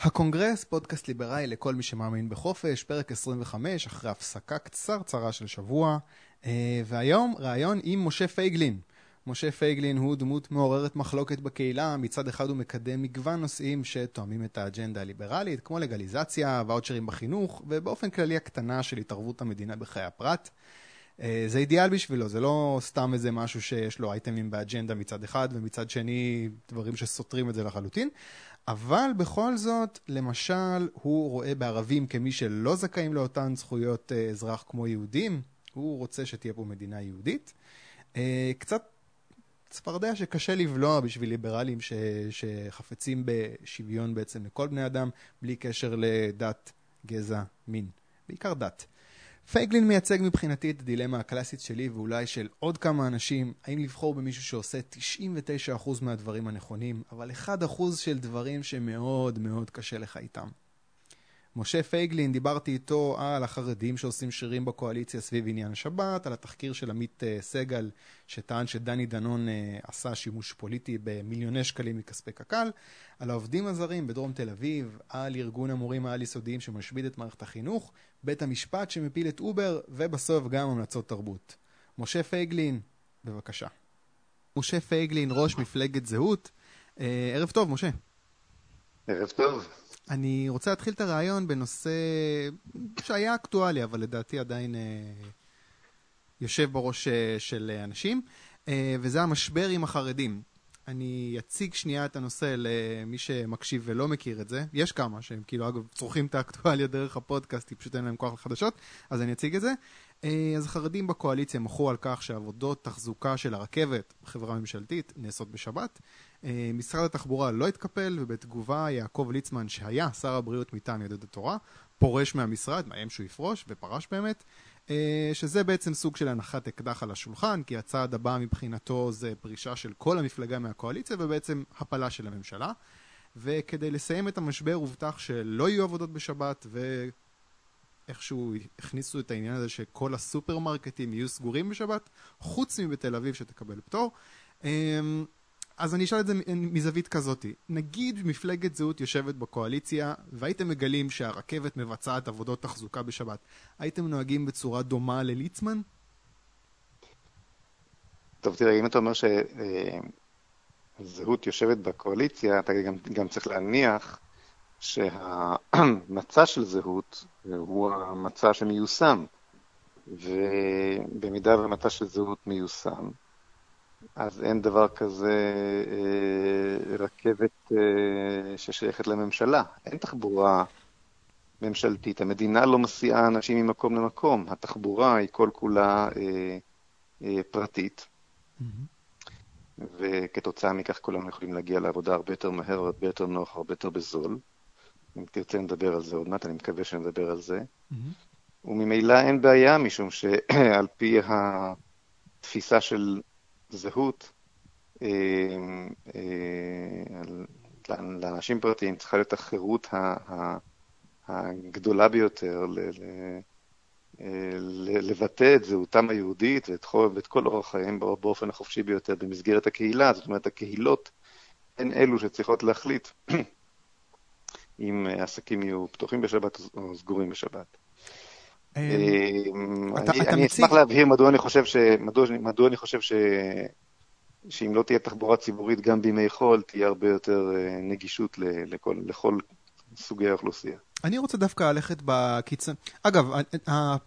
הקונגרס, פודקאסט ליברלי לכל מי שמאמין בחופש, פרק 25, אחרי הפסקה קצרצרה של שבוע, אה, והיום ראיון עם משה פייגלין. משה פייגלין הוא דמות מעוררת מחלוקת בקהילה, מצד אחד הוא מקדם מגוון נושאים שתואמים את האג'נדה הליברלית, כמו לגליזציה, ו vouchers בחינוך, ובאופן כללי הקטנה של התערבות המדינה בחיי הפרט. אה, זה אידיאל בשבילו, זה לא סתם איזה משהו שיש לו אייטמים באג'נדה מצד אחד, ומצד שני דברים שסותרים את זה לחלוטין. אבל בכל זאת, למשל, הוא רואה בערבים כמי שלא זכאים לאותן זכויות אה, אזרח כמו יהודים, הוא רוצה שתהיה פה מדינה יהודית. אה, קצת צפרדע שקשה לבלוע בשביל ליברלים ש, שחפצים בשוויון בעצם לכל בני אדם, בלי קשר לדת, גזע, מין. בעיקר דת. פייגלין מייצג מבחינתי את הדילמה הקלאסית שלי ואולי של עוד כמה אנשים, האם לבחור במישהו שעושה 99% מהדברים הנכונים, אבל 1% של דברים שמאוד מאוד קשה לך איתם. משה פייגלין, דיברתי איתו על החרדים שעושים שרירים בקואליציה סביב עניין השבת, על התחקיר של עמית uh, סגל שטען שדני דנון uh, עשה שימוש פוליטי במיליוני שקלים מכספי קק"ל, על העובדים הזרים בדרום תל אביב, על ארגון המורים העל-יסודיים שמשבית את מערכת החינוך, בית המשפט שמפיל את אובר, ובסוף גם המלצות תרבות. משה פייגלין, בבקשה. משה פייגלין, ראש מפלגת זהות. Uh, ערב טוב, משה. ערב טוב. אני רוצה להתחיל את הרעיון בנושא שהיה אקטואלי, אבל לדעתי עדיין אה, יושב בראש אה, של אנשים, אה, וזה המשבר עם החרדים. אני אציג שנייה את הנושא למי שמקשיב ולא מכיר את זה. יש כמה שהם כאילו, אגב, צורכים את האקטואליה דרך הפודקאסט, כי פשוט אין להם כוח לחדשות, אז אני אציג את זה. אה, אז החרדים בקואליציה מחו על כך שעבודות תחזוקה של הרכבת בחברה הממשלתית נעשות בשבת. אה, משרד התחבורה לא התקפל, ובתגובה יעקב ליצמן, שהיה שר הבריאות מטעם יהדות התורה, פורש מהמשרד, מאיים שהוא יפרוש, ופרש באמת, שזה בעצם סוג של הנחת אקדח על השולחן, כי הצעד הבא מבחינתו זה פרישה של כל המפלגה מהקואליציה, ובעצם הפלה של הממשלה. וכדי לסיים את המשבר הובטח שלא יהיו עבודות בשבת, ואיכשהו הכניסו את העניין הזה שכל הסופרמרקטים יהיו סגורים בשבת, חוץ מבתל אביב שתקבל פטור. אז אני אשאל את זה מזווית כזאתי. נגיד מפלגת זהות יושבת בקואליציה והייתם מגלים שהרכבת מבצעת עבודות תחזוקה בשבת, הייתם נוהגים בצורה דומה לליצמן? טוב, תראה, אם אתה אומר שזהות יושבת בקואליציה, אתה גם, גם צריך להניח שהמצע של זהות הוא המצע שמיושם. ובמידה והמצע של זהות מיושם, אז אין דבר כזה אה, רכבת אה, ששייכת לממשלה. אין תחבורה ממשלתית. המדינה לא מסיעה אנשים ממקום למקום. התחבורה היא כל כולה אה, אה, פרטית. Mm-hmm. וכתוצאה מכך כולם יכולים להגיע לעבודה הרבה יותר מהר, הרבה יותר נוח, הרבה יותר בזול. אם תרצה נדבר על זה עוד מעט, אני מקווה שנדבר על זה. Mm-hmm. וממילא אין בעיה, משום שעל פי התפיסה של זהות אה, אה, לאנשים פרטיים צריכה להיות החירות הגדולה ביותר לבטא את זהותם היהודית ואת כל, כל אורח חייהם באופן החופשי ביותר במסגרת הקהילה. זאת אומרת, הקהילות הן אלו שצריכות להחליט אם עסקים יהיו פתוחים בשבת או סגורים בשבת. אמ, אני אשמח להבהיר מדוע אני חושב ש... מדוע אני חושב ש... שאם לא תהיה תחבורה ציבורית גם בימי חול, תהיה הרבה יותר אה, נגישות לכל, לכל סוגי האוכלוסייה. אני רוצה דווקא ללכת בקיצון. אגב,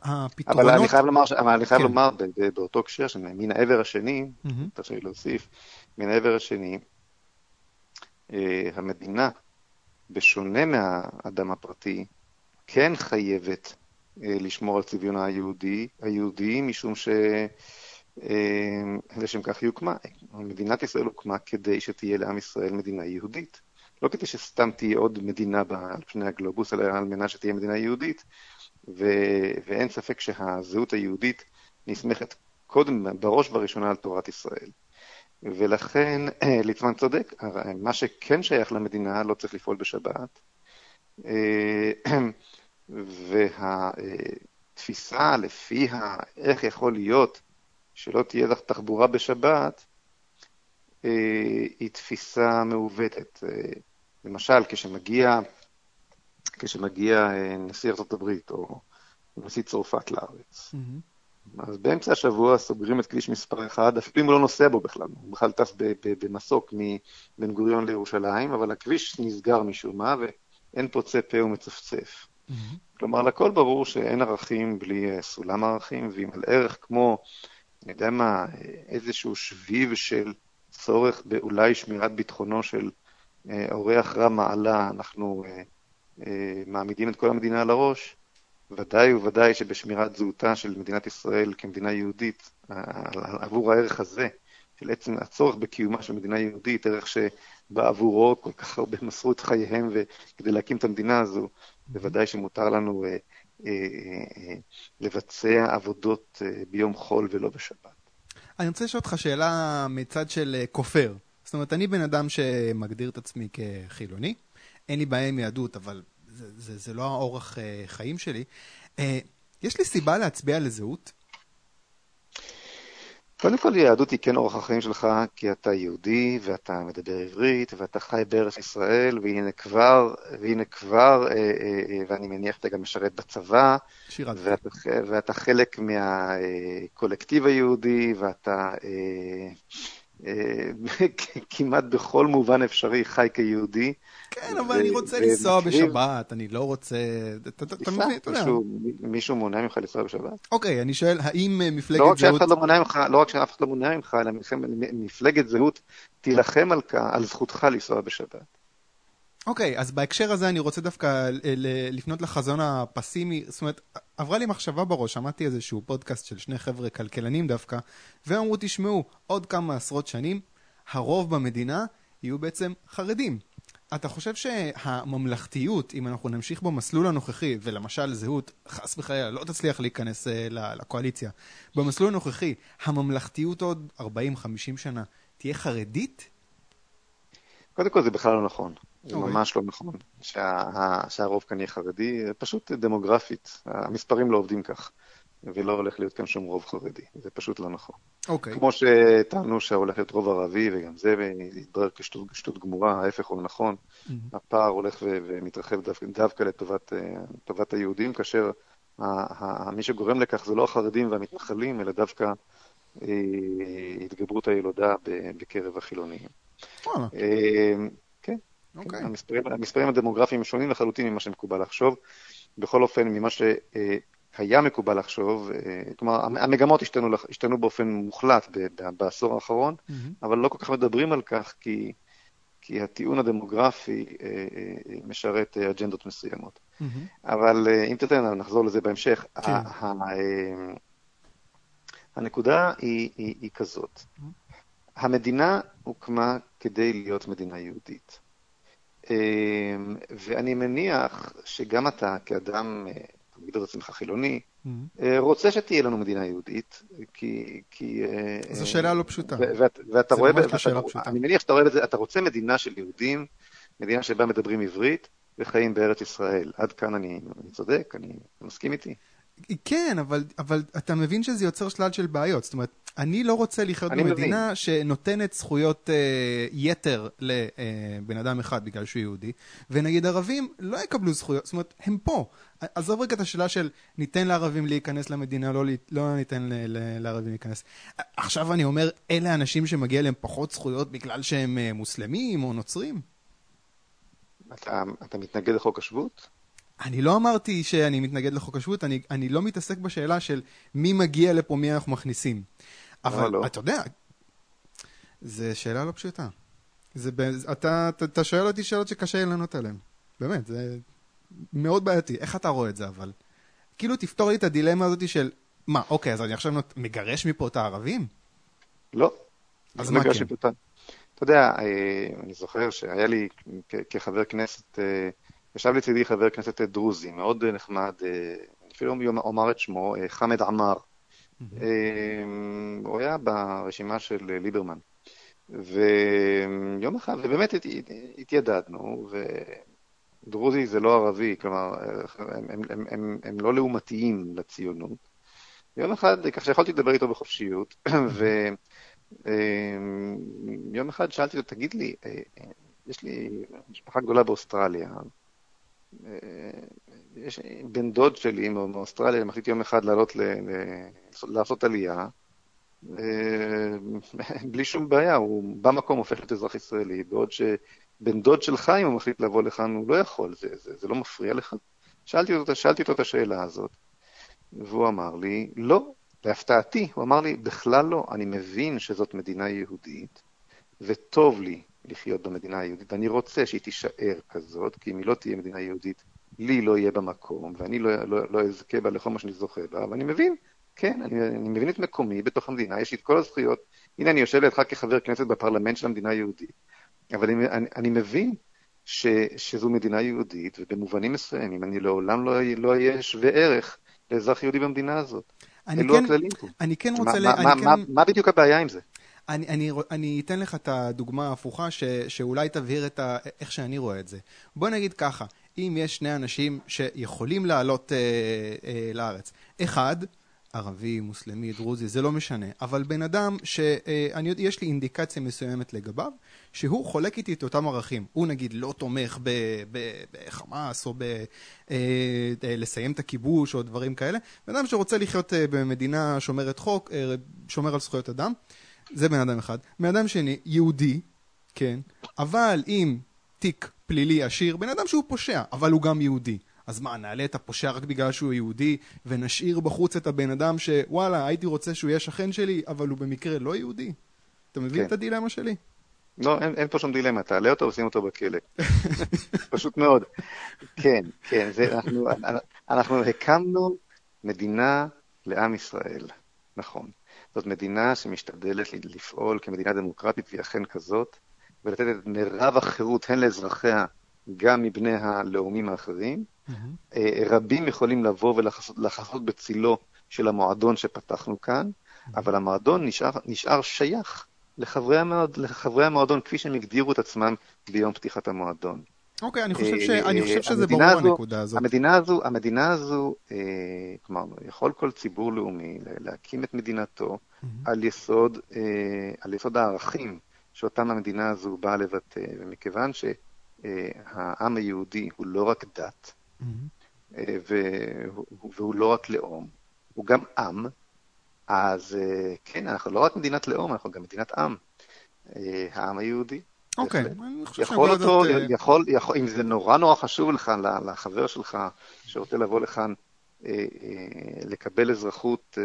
הפתרונות... אבל אני חייב לומר, אני חייב כן. לומר באותו הקשר, מן העבר השני, תרשה לי להוסיף, מן העבר השני, אה, המדינה, בשונה מהאדם הפרטי, כן חייבת לשמור על צביון היהודי, היהודי משום ש... אה, לשם כך היא הוקמה. מדינת ישראל הוקמה כדי שתהיה לעם ישראל מדינה יהודית. לא כדי שסתם תהיה עוד מדינה על פני הגלובוס, אלא על מנת שתהיה מדינה יהודית. ו... ואין ספק שהזהות היהודית נסמכת קודם, בראש ובראשונה על תורת ישראל. ולכן אה, ליצמן צודק, מה שכן שייך למדינה לא צריך לפעול בשבת. והתפיסה לפיה איך יכול להיות שלא תהיה לך תחבורה בשבת, היא תפיסה מעוותת. למשל, כשמגיע כשמגיע נשיא ארה"ב או נשיא צרפת לארץ. Mm-hmm. אז באמצע השבוע סוגרים את כביש מספר 1, אפילו אם הוא לא נוסע בו בכלל, הוא בכלל טס במסוק מבן גוריון לירושלים, אבל הכביש נסגר משום מה, ואין פוצה פה ומצפצף. כלומר, לכל ברור שאין ערכים בלי סולם ערכים, ואם על ערך כמו, אני יודע מה, איזשהו שביב של צורך באולי שמירת ביטחונו של אה, אורח רם מעלה, אנחנו אה, אה, מעמידים את כל המדינה על הראש, ודאי וודאי שבשמירת זהותה של מדינת ישראל כמדינה יהודית, עבור הערך הזה, של עצם הצורך בקיומה של מדינה יהודית, ערך שבעבורו כל כך הרבה מסרו את חייהם כדי להקים את המדינה הזו, בוודאי שמותר לנו אה, אה, אה, לבצע עבודות אה, ביום חול ולא בשבת. אני רוצה לשאול אותך שאלה מצד של אה, כופר. זאת אומרת, אני בן אדם שמגדיר את עצמי כחילוני, אין לי בעיה עם יהדות, אבל זה, זה, זה לא האורח uh, חיים שלי. Uh, יש לי סיבה להצביע לזהות? קודם כל, יהדות היא כן אורח החיים שלך, כי אתה יהודי, ואתה מדבר עברית, ואתה חי בארץ ישראל, והנה כבר, והנה כבר, אה, אה, אה, ואני מניח שאתה גם משרת בצבא, ואתה, ואתה חלק מהקולקטיב היהודי, ואתה אה, כמעט בכל מובן אפשרי חי כיהודי. כן, אבל אני רוצה לנסוע בשבת, אני לא רוצה... אתה מבין, אתה יודע. מישהו מונע ממך לנסוע בשבת? אוקיי, אני שואל, האם אה, מפלגת זהות... לא רק שאף אחד לא מונע ממך, אלא מפלגת זהות תילחם על זכותך לנסוע בשבת. אוקיי, okay, אז בהקשר הזה אני רוצה דווקא לפנות לחזון הפסימי, זאת אומרת, עברה לי מחשבה בראש, שמעתי איזשהו פודקאסט של שני חבר'ה כלכלנים דווקא, והם אמרו, תשמעו, עוד כמה עשרות שנים, הרוב במדינה יהיו בעצם חרדים. אתה חושב שהממלכתיות, אם אנחנו נמשיך במסלול הנוכחי, ולמשל זהות, חס וחלילה, לא תצליח להיכנס uh, לקואליציה, במסלול הנוכחי, הממלכתיות עוד 40-50 שנה תהיה חרדית? קודם כל זה בכלל לא נכון. ממש לא נכון שה, שהרוב כאן יהיה חרדי, פשוט דמוגרפית, המספרים לא עובדים כך, ולא הולך להיות כאן שום רוב חרדי, זה פשוט לא נכון. אוקיי. כמו שטענו שהולך להיות רוב ערבי, וגם זה יתברר כשטות גמורה, ההפך הוא נכון, mm-hmm. הפער הולך ומתרחב דווקא, דווקא לטובת, לטובת היהודים, כאשר מי שגורם לכך זה לא החרדים והמתנחלים, אלא דווקא אה, התגברות הילודה בקרב החילונים. אה, אוקיי. המספרים, המספרים הדמוגרפיים שונים לחלוטין ממה שמקובל לחשוב. בכל אופן, ממה שהיה מקובל לחשוב, אה, כלומר, המגמות השתנו, השתנו באופן מוחלט בעשור האחרון, mm-hmm. אבל לא כל כך מדברים על כך, כי, כי הטיעון הדמוגרפי אה, אה, משרת אג'נדות מסוימות. Mm-hmm. אבל אם תתן, נחזור לזה בהמשך. כן. הנקודה היא, היא, היא כזאת. Mm-hmm. המדינה הוקמה כדי להיות מדינה יהודית. אמ, ואני מניח שגם אתה, כאדם, מגדיר את עצמך חילוני, mm-hmm. אה, רוצה שתהיה לנו מדינה יהודית, כי... כי אה, זו שאלה לא פשוטה. ואתה רואה... זה ממש שאלה פשוטה. אני מניח שאתה רואה את זה, אתה רוצה מדינה של יהודים, מדינה שבה מדברים עברית וחיים בארץ ישראל. עד כאן אני, אני צודק, אני מסכים איתי. כן, אבל, אבל אתה מבין שזה יוצר שלל של בעיות. זאת אומרת, אני לא רוצה לחיות במדינה מבין. שנותנת זכויות אה, יתר לבן אה, אדם אחד בגלל שהוא יהודי, ונגיד ערבים לא יקבלו זכויות, זאת אומרת, הם פה. עזוב רגע את השאלה של ניתן לערבים להיכנס למדינה, לא, לא ניתן ל, ל, לערבים להיכנס. עכשיו אני אומר, אלה אנשים שמגיע להם פחות זכויות בגלל שהם אה, מוסלמים או נוצרים? אתה, אתה מתנגד לחוק השבות? אני לא אמרתי שאני מתנגד לחוק השבות, אני, אני לא מתעסק בשאלה של מי מגיע לפה, מי אנחנו מכניסים. אבל לא. אתה יודע, זו שאלה לא פשוטה. זה, אתה, אתה, אתה שואל אותי שאלות שקשה לי לענות עליהן. באמת, זה מאוד בעייתי. איך אתה רואה את זה אבל? כאילו תפתור לי את הדילמה הזאת של, מה, אוקיי, אז אני עכשיו נות... מגרש מפה את הערבים? לא. אז מה כן? אתה יודע, אה, אני זוכר שהיה לי כחבר כנסת, אה, ישב לצידי חבר כנסת דרוזי, מאוד נחמד, אה, אפילו אומר את שמו, חמד עמאר. הוא היה ברשימה של ליברמן. ויום אחד, ובאמת התיידדנו, ודרוזי זה לא ערבי, כלומר, הם, הם, הם, הם, הם לא לעומתיים לציונות. יום אחד, כך שיכולתי לדבר איתו בחופשיות, ויום אחד שאלתי אותו, תגיד לי, אה, יש לי משפחה גדולה באוסטרליה, יש בן דוד שלי מאוסטרליה, מחליט יום אחד לעלות, ל, ל, לעשות עלייה, בלי שום בעיה, הוא במקום הופך להיות אזרח ישראלי, בעוד שבן דוד שלך, אם הוא מחליט לבוא לכאן, הוא לא יכול, זה, זה, זה לא מפריע לך? שאלתי אותו, שאלתי אותו את השאלה הזאת, והוא אמר לי, לא, להפתעתי, הוא אמר לי, בכלל לא, אני מבין שזאת מדינה יהודית, וטוב לי לחיות במדינה היהודית, ואני רוצה שהיא תישאר כזאת, כי אם היא לא תהיה מדינה יהודית, לי לא יהיה במקום, ואני לא, לא, לא אזכה בה לכל מה שאני זוכה בה, ואני מבין, כן, אני, אני מבין את מקומי בתוך המדינה, יש לי את כל הזכויות. הנה, אני יושב לידך כחבר כנסת בפרלמנט של המדינה היהודית, אבל אני, אני, אני מבין ש, שזו מדינה יהודית, ובמובנים מסוימים אני לעולם לא, לא אהיה שווה ערך לאזרח יהודי במדינה הזאת. אלו כן, הכללים פה. אני כן רוצה... מה, מה, כן... מה, מה בדיוק הבעיה עם זה? אני, אני, אני אתן לך את הדוגמה ההפוכה, ש, שאולי תבהיר את ה, איך שאני רואה את זה. בוא נגיד ככה, אם יש שני אנשים שיכולים לעלות אה, אה, לארץ, אחד, ערבי, מוסלמי, דרוזי, זה לא משנה, אבל בן אדם שיש אה, לי אינדיקציה מסוימת לגביו, שהוא חולק איתי את אותם ערכים. הוא נגיד לא תומך בחמאס או בלסיים אה, את הכיבוש או דברים כאלה. בן אדם שרוצה לחיות אה, במדינה שומרת חוק, אה, שומר על זכויות אדם. זה בן אדם אחד. בן אדם שני, יהודי, כן, אבל עם תיק פלילי עשיר, בן אדם שהוא פושע, אבל הוא גם יהודי. אז מה, נעלה את הפושע רק בגלל שהוא יהודי, ונשאיר בחוץ את הבן אדם שוואלה, הייתי רוצה שהוא יהיה שכן שלי, אבל הוא במקרה לא יהודי? אתה מבין כן. את הדילמה שלי? לא, אין, אין פה שום דילמה, תעלה אותו ושים אותו בכלא. פשוט מאוד. כן, כן, זה, אנחנו, אנחנו הקמנו מדינה לעם ישראל, נכון. זאת מדינה שמשתדלת לפעול כמדינה דמוקרטית, והיא אכן כזאת, ולתת את מירב החירות הן לאזרחיה, גם מבני הלאומים האחרים. Mm-hmm. רבים יכולים לבוא ולחסות בצילו של המועדון שפתחנו כאן, mm-hmm. אבל המועדון נשאר, נשאר שייך לחברי, המועד, לחברי המועדון כפי שהם הגדירו את עצמם ביום פתיחת המועדון. אוקיי, אני חושב, ש... אני חושב שזה ברור הזו, הנקודה הזאת. המדינה הזו, המדינה הזו, אה, כלומר, יכול כל ציבור לאומי להקים את מדינתו mm-hmm. על, יסוד, אה, על יסוד הערכים שאותם המדינה הזו באה לבטא, ומכיוון שהעם היהודי הוא לא רק דת, mm-hmm. אה, והוא, והוא לא רק לאום, הוא גם עם, אז אה, כן, אנחנו לא רק מדינת לאום, אנחנו גם מדינת עם, אה, העם היהודי. אוקיי, יכול אותו, אה, יכול, יכול, אם זה נורא נורא חשוב לך, לחבר שלך שרוצה לבוא לכאן, לקבל אזרחות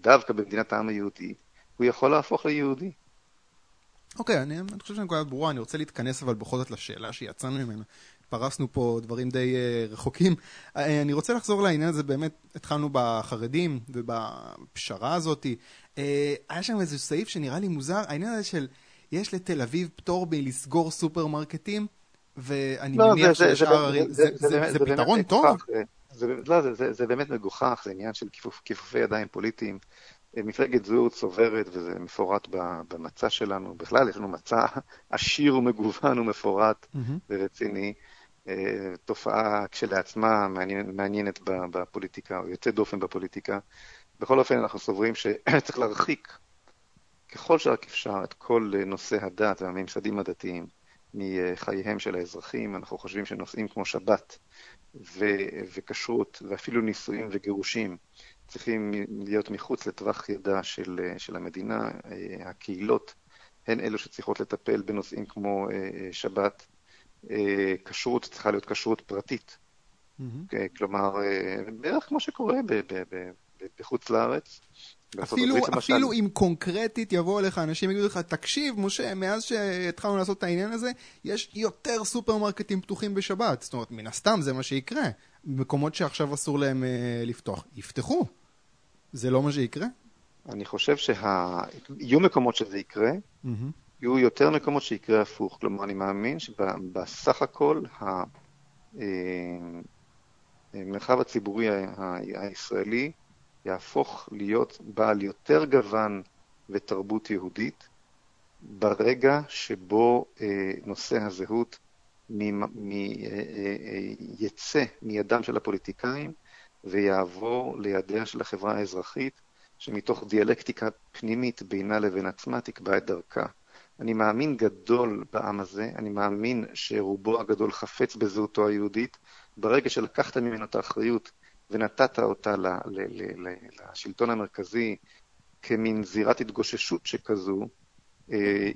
דווקא במדינת העם היהודי, הוא יכול להפוך ליהודי. אוקיי, אני, אני חושב שהנקודה ברורה, אני רוצה להתכנס אבל בכל זאת לשאלה שיצאנו ממנה. פרסנו פה דברים די uh, רחוקים. Uh, אני רוצה לחזור לעניין הזה, באמת התחלנו בחרדים ובפשרה הזאת. Uh, היה שם איזה סעיף שנראה לי מוזר, העניין הזה של יש לתל אביב פטור מלסגור סופרמרקטים, ואני לא, מניח ששאר ערים, זה, זה, זה, זה, זה, זה פתרון טוב? זה, לא, זה, זה, באמת מגוחך, זה עניין של כיפוף, כיפופי ידיים פוליטיים. מפלגת זהות סוברת, וזה מפורט במצע שלנו, בכלל יש לנו מצע עשיר ומגוון ומפורט mm-hmm. ורציני. אה, תופעה כשלעצמה מעניינת, מעניינת בפוליטיקה, או יוצאת דופן בפוליטיקה. בכל אופן, אנחנו סוברים שצריך להרחיק ככל שרק אפשר את כל נושא הדת והממסדים הדתיים מחייהם של האזרחים. אנחנו חושבים שנושאים כמו שבת וכשרות ואפילו נישואים וגירושים צריכים להיות מחוץ לטווח ידה של, של המדינה. אה, הקהילות הן אלו שצריכות לטפל בנושאים כמו אה, שבת. אה, כשרות צריכה להיות כשרות פרטית. Mm-hmm. כלומר, בערך כמו שקורה בחוץ לארץ. אפילו, אפילו אם קונקרטית יבואו אליך אנשים יגידו לך, תקשיב, משה, מאז שהתחלנו לעשות את העניין הזה, יש יותר סופרמרקטים פתוחים בשבת. זאת אומרת, מן הסתם זה מה שיקרה. מקומות שעכשיו אסור להם uh, לפתוח, יפתחו. זה לא מה שיקרה? אני חושב שיהיו מקומות שזה יקרה, mm-hmm. יהיו יותר מקומות שיקרה הפוך. כלומר, אני מאמין שבסך הכל המרחב אה, הציבורי הישראלי יהפוך להיות בעל יותר גוון ותרבות יהודית ברגע שבו אה, נושא הזהות יצא מידם של הפוליטיקאים ויעבור לידיה של החברה האזרחית, שמתוך דיאלקטיקה פנימית בינה לבין עצמה תקבע את דרכה. אני מאמין גדול בעם הזה, אני מאמין שרובו הגדול חפץ בזהותו היהודית. ברגע שלקחת ממנו את האחריות ונתת אותה לשלטון המרכזי כמין זירת התגוששות שכזו, אה,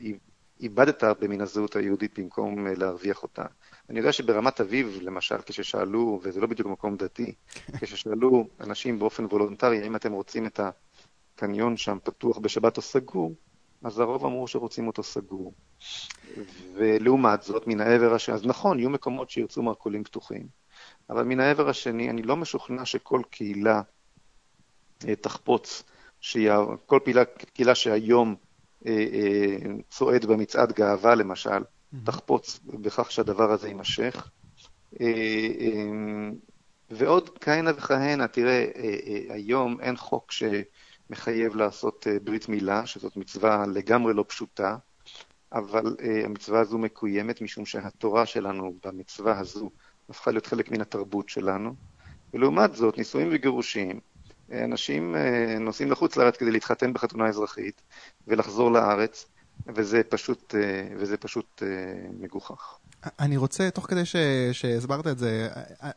איבדת במין הזהות היהודית במקום אה, להרוויח אותה. אני יודע שברמת אביב, למשל, כששאלו, וזה לא בדיוק מקום דתי, כששאלו אנשים באופן וולונטרי, האם אתם רוצים את הקניון שם פתוח בשבת או סגור, אז הרוב אמרו שרוצים אותו סגור. ולעומת זאת, מן העבר השני, אז נכון, יהיו מקומות שירצו מרכולים פתוחים, אבל מן העבר השני, אני לא משוכנע שכל קהילה אה, תחפוץ, כל קהילה, קהילה שהיום אה, אה, צועד במצעד גאווה, למשל, mm-hmm. תחפוץ בכך שהדבר הזה יימשך. ועוד כהנה וכהנה, תראה, היום אין חוק שמחייב לעשות ברית מילה, שזאת מצווה לגמרי לא פשוטה, אבל המצווה הזו מקוימת משום שהתורה שלנו במצווה הזו הפכה להיות חלק מן התרבות שלנו. ולעומת זאת, נישואים וגירושים, אנשים אה, נוסעים לחוץ לארץ כדי להתחתן בחתונה אזרחית ולחזור לארץ, וזה פשוט, אה, וזה פשוט אה, מגוחך. אני רוצה, תוך כדי ש, שהסברת את זה,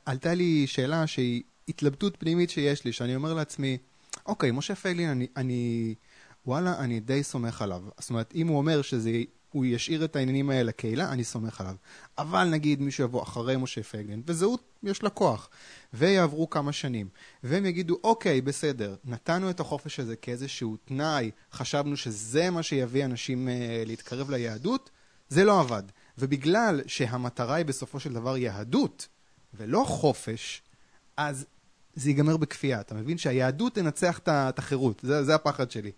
עלתה לי שאלה שהיא התלבטות פנימית שיש לי, שאני אומר לעצמי, אוקיי, משה פייגלין, אני, אני, וואלה, אני די סומך עליו. זאת אומרת, אם הוא אומר שזה הוא ישאיר את העניינים האלה לקהילה, אני סומך עליו. אבל נגיד מישהו יבוא אחרי משה פייגלין, וזהות יש לה כוח, ויעברו כמה שנים, והם יגידו, אוקיי, בסדר, נתנו את החופש הזה כאיזשהו תנאי, חשבנו שזה מה שיביא אנשים אה, להתקרב ליהדות, זה לא עבד. ובגלל שהמטרה היא בסופו של דבר יהדות, ולא חופש, אז זה ייגמר בכפייה. אתה מבין שהיהדות תנצח את החירות, זה, זה הפחד שלי.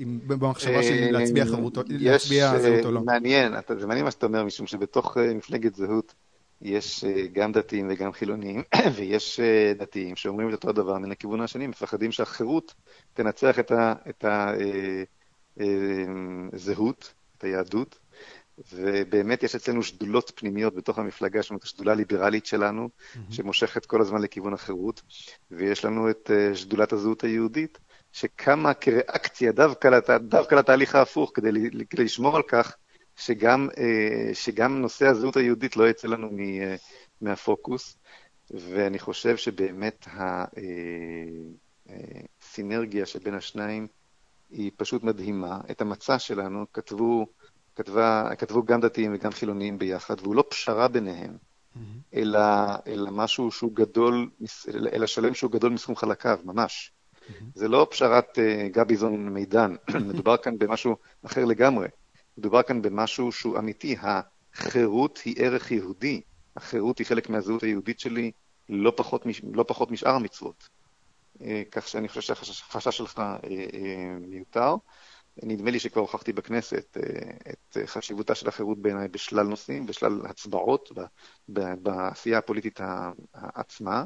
במחשבה שלי להצביע אה, חירות, להצביע אה, זהות או לא. מעניין, זה מעניין מה שאתה אומר, משום שבתוך אה, מפלגת זהות יש גם דתיים וגם חילונים, ויש דתיים שאומרים את אותו הדבר מן הכיוון השני, מפחדים שהחירות תנצח את הזהות, את היהדות, ובאמת יש אצלנו שדולות פנימיות בתוך המפלגה, זאת אומרת, השדולה הליברלית שלנו, mm-hmm. שמושכת כל הזמן לכיוון החירות, ויש לנו את שדולת הזהות היהודית, שקמה כריאקציה דווקא, לת... דווקא לתהליך ההפוך, כדי, כדי לשמור על כך שגם, אה, שגם נושא הזהות היהודית לא יצא לנו אה, מהפוקוס, ואני חושב שבאמת הסינרגיה אה, שבין השניים היא פשוט מדהימה. את המצע שלנו כתבו, כתבה, כתבו גם דתיים וגם חילוניים ביחד, והוא לא פשרה ביניהם. Mm-hmm. אלא, אלא משהו שהוא גדול, אלא שלם שהוא גדול מסכום חלקיו, ממש. זה לא פשרת uh, גביזון מידן, מדובר כאן במשהו אחר לגמרי. מדובר כאן במשהו שהוא אמיתי. החירות היא ערך יהודי. החירות היא חלק מהזהות היהודית שלי, לא פחות, לא פחות משאר המצוות. Uh, כך שאני חושב שהחשש שלך uh, מיותר. נדמה לי שכבר הוכחתי בכנסת את חשיבותה של החירות בעיניי בשלל נושאים, בשלל הצבעות, בעשייה הפוליטית עצמה.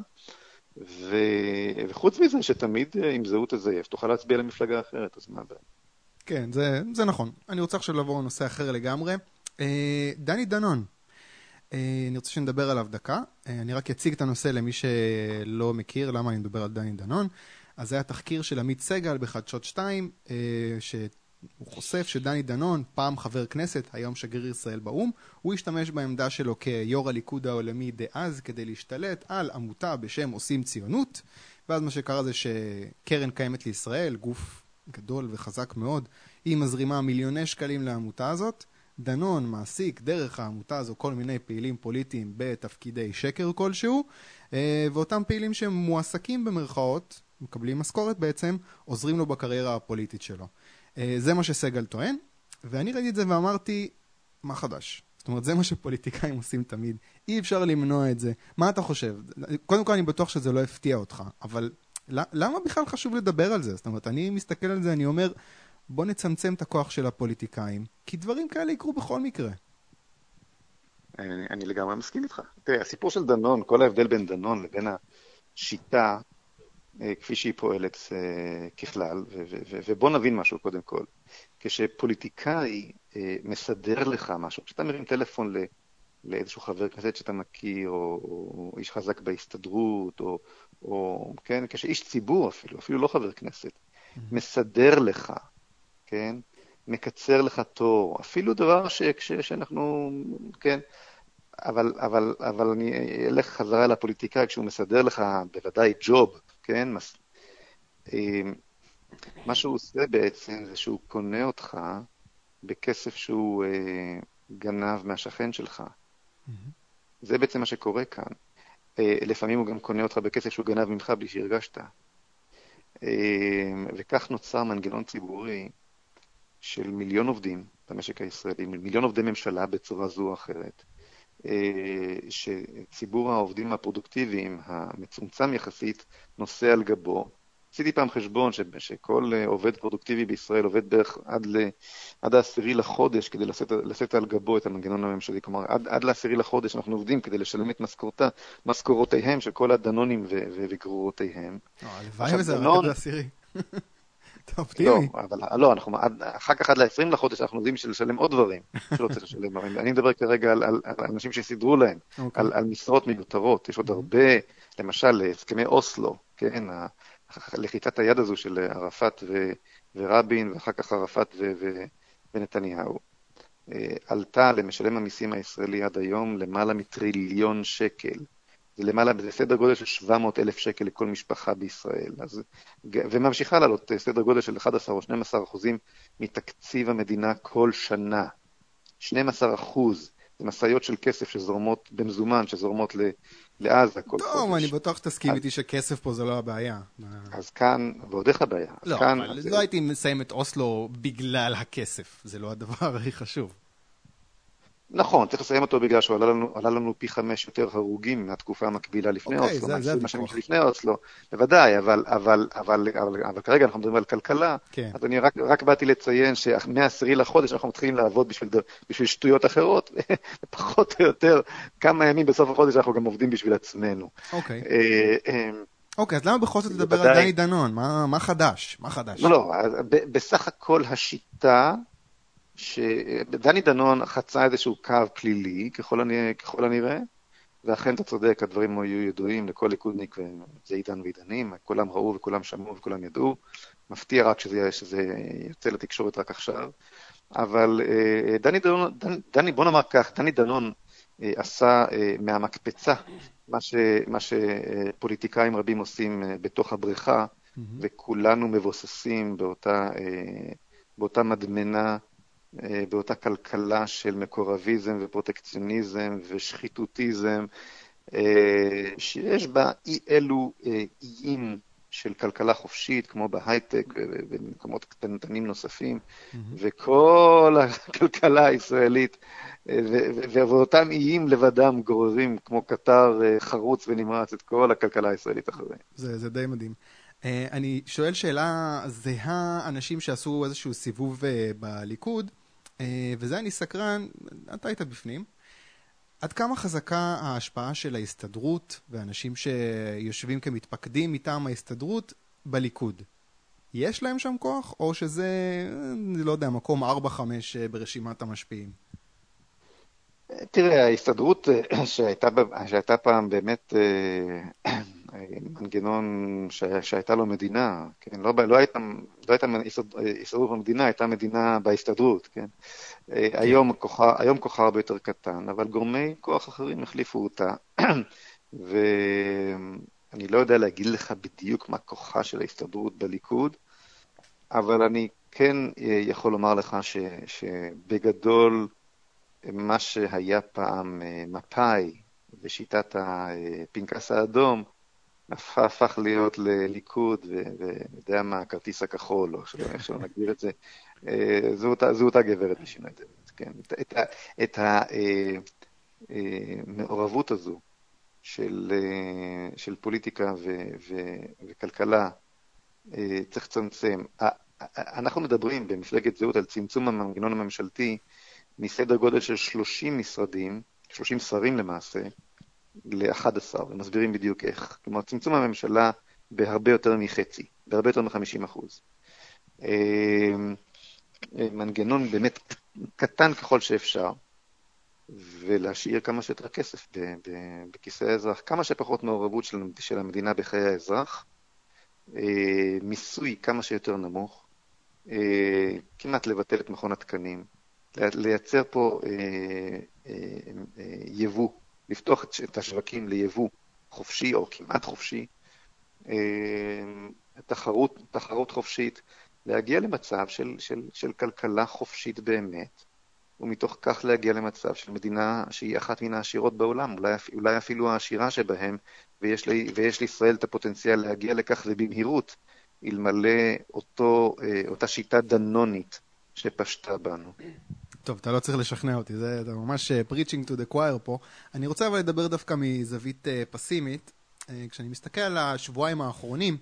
ו... וחוץ מזה שתמיד אה, עם זהות תזייף, תוכל להצביע למפלגה אחרת, אז מה הבעיה? כן, זה, זה נכון. אני רוצה עכשיו לעבור לנושא אחר לגמרי. אה, דני דנון, אה, אני רוצה שנדבר עליו דקה. אני רק אציג את הנושא למי שלא מכיר למה אני מדבר על דני דנון. אז זה היה תחקיר של עמית סגל בחדשות 2, אה, ש... הוא חושף שדני דנון, פעם חבר כנסת, היום שגריר ישראל באו"ם, הוא השתמש בעמדה שלו כיו"ר הליכוד העולמי דאז כדי להשתלט על עמותה בשם עושים ציונות, ואז מה שקרה זה שקרן קיימת לישראל, גוף גדול וחזק מאוד, היא מזרימה מיליוני שקלים לעמותה הזאת. דנון מעסיק דרך העמותה הזו כל מיני פעילים פוליטיים בתפקידי שקר כלשהו, אה, ואותם פעילים שהם מועסקים במרכאות, מקבלים משכורת בעצם, עוזרים לו בקריירה הפוליטית שלו. אה, זה מה שסגל טוען, ואני ראיתי את זה ואמרתי, מה חדש? זאת אומרת, זה מה שפוליטיקאים עושים תמיד. אי אפשר למנוע את זה. מה אתה חושב? קודם כל, אני בטוח שזה לא הפתיע אותך, אבל למה בכלל חשוב לדבר על זה? זאת אומרת, אני מסתכל על זה, אני אומר, בוא נצמצם את הכוח של הפוליטיקאים, כי דברים כאלה יקרו בכל מקרה. אני, אני לגמרי מסכים איתך. תראה, הסיפור של דנון, כל ההבדל בין דנון לבין השיטה כפי שהיא פועלת אה, ככלל, ובוא נבין משהו קודם כל. כשפוליטיקאי אה, מסדר לך משהו, כשאתה מרים טלפון לאיזשהו חבר כנסת שאתה מכיר, או, או איש חזק בהסתדרות, או, או כן, כשאיש ציבור אפילו, אפילו לא חבר כנסת, mm-hmm. מסדר לך, כן, מקצר לך תור, אפילו דבר ש, ש, שאנחנו, כן, אבל, אבל, אבל אני אלך חזרה לפוליטיקאי כשהוא מסדר לך בוודאי ג'וב, כן? מס... אמ, מה שהוא עושה בעצם זה שהוא קונה אותך בכסף שהוא אה, גנב מהשכן שלך. Mm-hmm. זה בעצם מה שקורה כאן. אה, לפעמים הוא גם קונה אותך בכסף שהוא גנב ממך בלי שהרגשת. אה, וכך נוצר מנגנון ציבורי של מיליון עובדים במשק הישראלי, מיליון עובדי ממשלה בצורה זו או אחרת, שציבור העובדים הפרודוקטיביים המצומצם יחסית נושא על גבו. עשיתי פעם חשבון ש, שכל אה, עובד פרודוקטיבי בישראל עובד בערך עד, ל, עד העשירי לחודש כדי לשאת, לשאת על גבו את המנגנון הממשלתי. כלומר, עד, עד לעשירי לחודש אנחנו עובדים כדי לשלם את משכורתה, משכורותיהם של כל הדנונים וגרורותיהם. הלוואי וזה רק עד לעשירי. אתה אופטימי. לא, אבל לא, אנחנו אחר כך עד ל-20 לחודש אנחנו יודעים לשלם עוד דברים שלא צריך לשלם. אני מדבר כרגע על, על, על אנשים שסידרו להם, okay. אוקיי. על, על משרות מיותרות. יש עוד mm-hmm. הרבה, למשל, הסכמי אוסלו, כן, לחיצת היד הזו של ערפאת ו, ורבין, ואחר כך ערפאת ו, ו, ונתניהו, אה, עלתה למשלם המיסים הישראלי עד היום למעלה מטריליון שקל. זה למעלה, זה סדר גודל של 700 אלף שקל לכל משפחה בישראל. אז, וממשיכה לעלות אה, סדר גודל של 11 או 12 אחוזים מתקציב המדינה כל שנה. 12 אחוז. זה משאיות של כסף שזורמות במזומן, שזורמות ל, לעזה כל חודש. טוב, אני בטוח שתסכים איתי שכסף פה זה לא הבעיה. אז כאן, ועוד איך הבעיה. לא, כאן, אבל לא הייתי מסיים את אוסלו בגלל הכסף, זה לא הדבר הכי חשוב. נכון, צריך לסיים אותו בגלל שהוא עלה לנו, עלה לנו פי חמש יותר הרוגים מהתקופה המקבילה לפני אוקיי, אוסלו. זה, זה הוויכוח. לפני אוסלו, בוודאי, אבל, אבל, אבל, אבל, אבל כרגע אנחנו מדברים על כלכלה, כן. אז אני רק, רק באתי לציין שמ-10 לחודש אנחנו מתחילים לעבוד בשביל, בשביל שטויות אחרות, פחות או יותר כמה ימים בסוף החודש אנחנו גם עובדים בשביל עצמנו. אוקיי. אה, אה, אוקיי, אז למה בכל זאת לדבר על דני דנון? מה, מה חדש? מה חדש? לא, לא, בסך הכל השיטה שדני דנון חצה איזשהו קו פלילי, ככל, אני, ככל הנראה, ואכן אתה צודק, הדברים היו ידועים לכל ליכודניק, וזה עידן ועידנים, כולם ראו וכולם שמעו וכולם ידעו. מפתיע רק שזה, שזה יוצא לתקשורת רק עכשיו. אבל אה, דני דנון, דני, בוא נאמר כך, דני דנון אה, עשה אה, מהמקפצה מה, ש, מה שפוליטיקאים רבים עושים בתוך הבריכה, mm-hmm. וכולנו מבוססים באותה, באותה מדמנה באותה כלכלה של מקורביזם ופרוטקציוניזם ושחיתוטיזם, אה, שיש בה אי אלו אה, איים של כלכלה חופשית, כמו בהייטק ובמקומות קטנטנים נוספים, mm-hmm. וכל הכלכלה הישראלית, ואותם איים לבדם גוררים, כמו קטר חרוץ ונמרץ, את כל הכלכלה הישראלית אחריהם. זה, זה די מדהים. אני שואל שאלה זהה, אנשים שעשו איזשהו סיבוב בליכוד, אה, וזה אני סקרן, אתה היית בפנים. עד כמה חזקה ההשפעה של ההסתדרות ואנשים שיושבים כמתפקדים מטעם ההסתדרות בליכוד? יש להם שם כוח, או שזה, אני לא יודע, מקום 4-5 אה, ברשימת המשפיעים? תראה, ההסתדרות אה, שהייתה, שהייתה פעם באמת מנגנון ש, שהייתה לו מדינה, כן? לא, לא הייתה, לא הייתה הסתדרות במדינה, הייתה מדינה בהסתדרות, כן? כן. היום, כוחה, היום כוחה הרבה יותר קטן, אבל גורמי כוח אחרים החליפו אותה, ואני לא יודע להגיד לך בדיוק מה כוחה של ההסתדרות בליכוד, אבל אני כן יכול לומר לך ש, שבגדול, מה שהיה פעם אה, מפא"י ושיטת הפנקס האדום, הפך להיות לליכוד, ויודע מה, הכרטיס הכחול, או איך שלא נגדיר את זה, אה, זו אותה גברת בשינה את זה, כן. את, את המעורבות אה, הזו של, אה, של פוליטיקה ו, ו, וכלכלה צריך לצמצם. אנחנו מדברים במפלגת זהות על צמצום המנגנון הממשלתי מסדר גודל של 30 משרדים, 30 שרים למעשה, ל-11, ומסבירים בדיוק איך. כלומר, צמצום הממשלה בהרבה יותר מחצי, בהרבה יותר מ-50 אחוז. אמ, מנגנון באמת קטן ככל שאפשר, ולהשאיר כמה שיותר כסף בכיסא האזרח, כמה שפחות מעורבות של המדינה בחיי האזרח, אה, מיסוי כמה שיותר נמוך, כמעט לבטל את מכון התקנים, לייצר פה יבוא, לפתוח את השווקים ליבוא חופשי או כמעט חופשי, תחרות, תחרות חופשית, להגיע למצב של, של, של כלכלה חופשית באמת, ומתוך כך להגיע למצב של מדינה שהיא אחת מן העשירות בעולם, אולי, אולי אפילו העשירה שבהם, ויש, לי, ויש לישראל את הפוטנציאל להגיע לכך ובמהירות, אלמלא אותו, אה, אותה שיטה דנונית שפשטה בנו. טוב, אתה לא צריך לשכנע אותי, זה, זה ממש אה, preaching to the choir פה. אני רוצה אבל לדבר דווקא מזווית uh, פסימית. Uh, כשאני מסתכל על השבועיים האחרונים,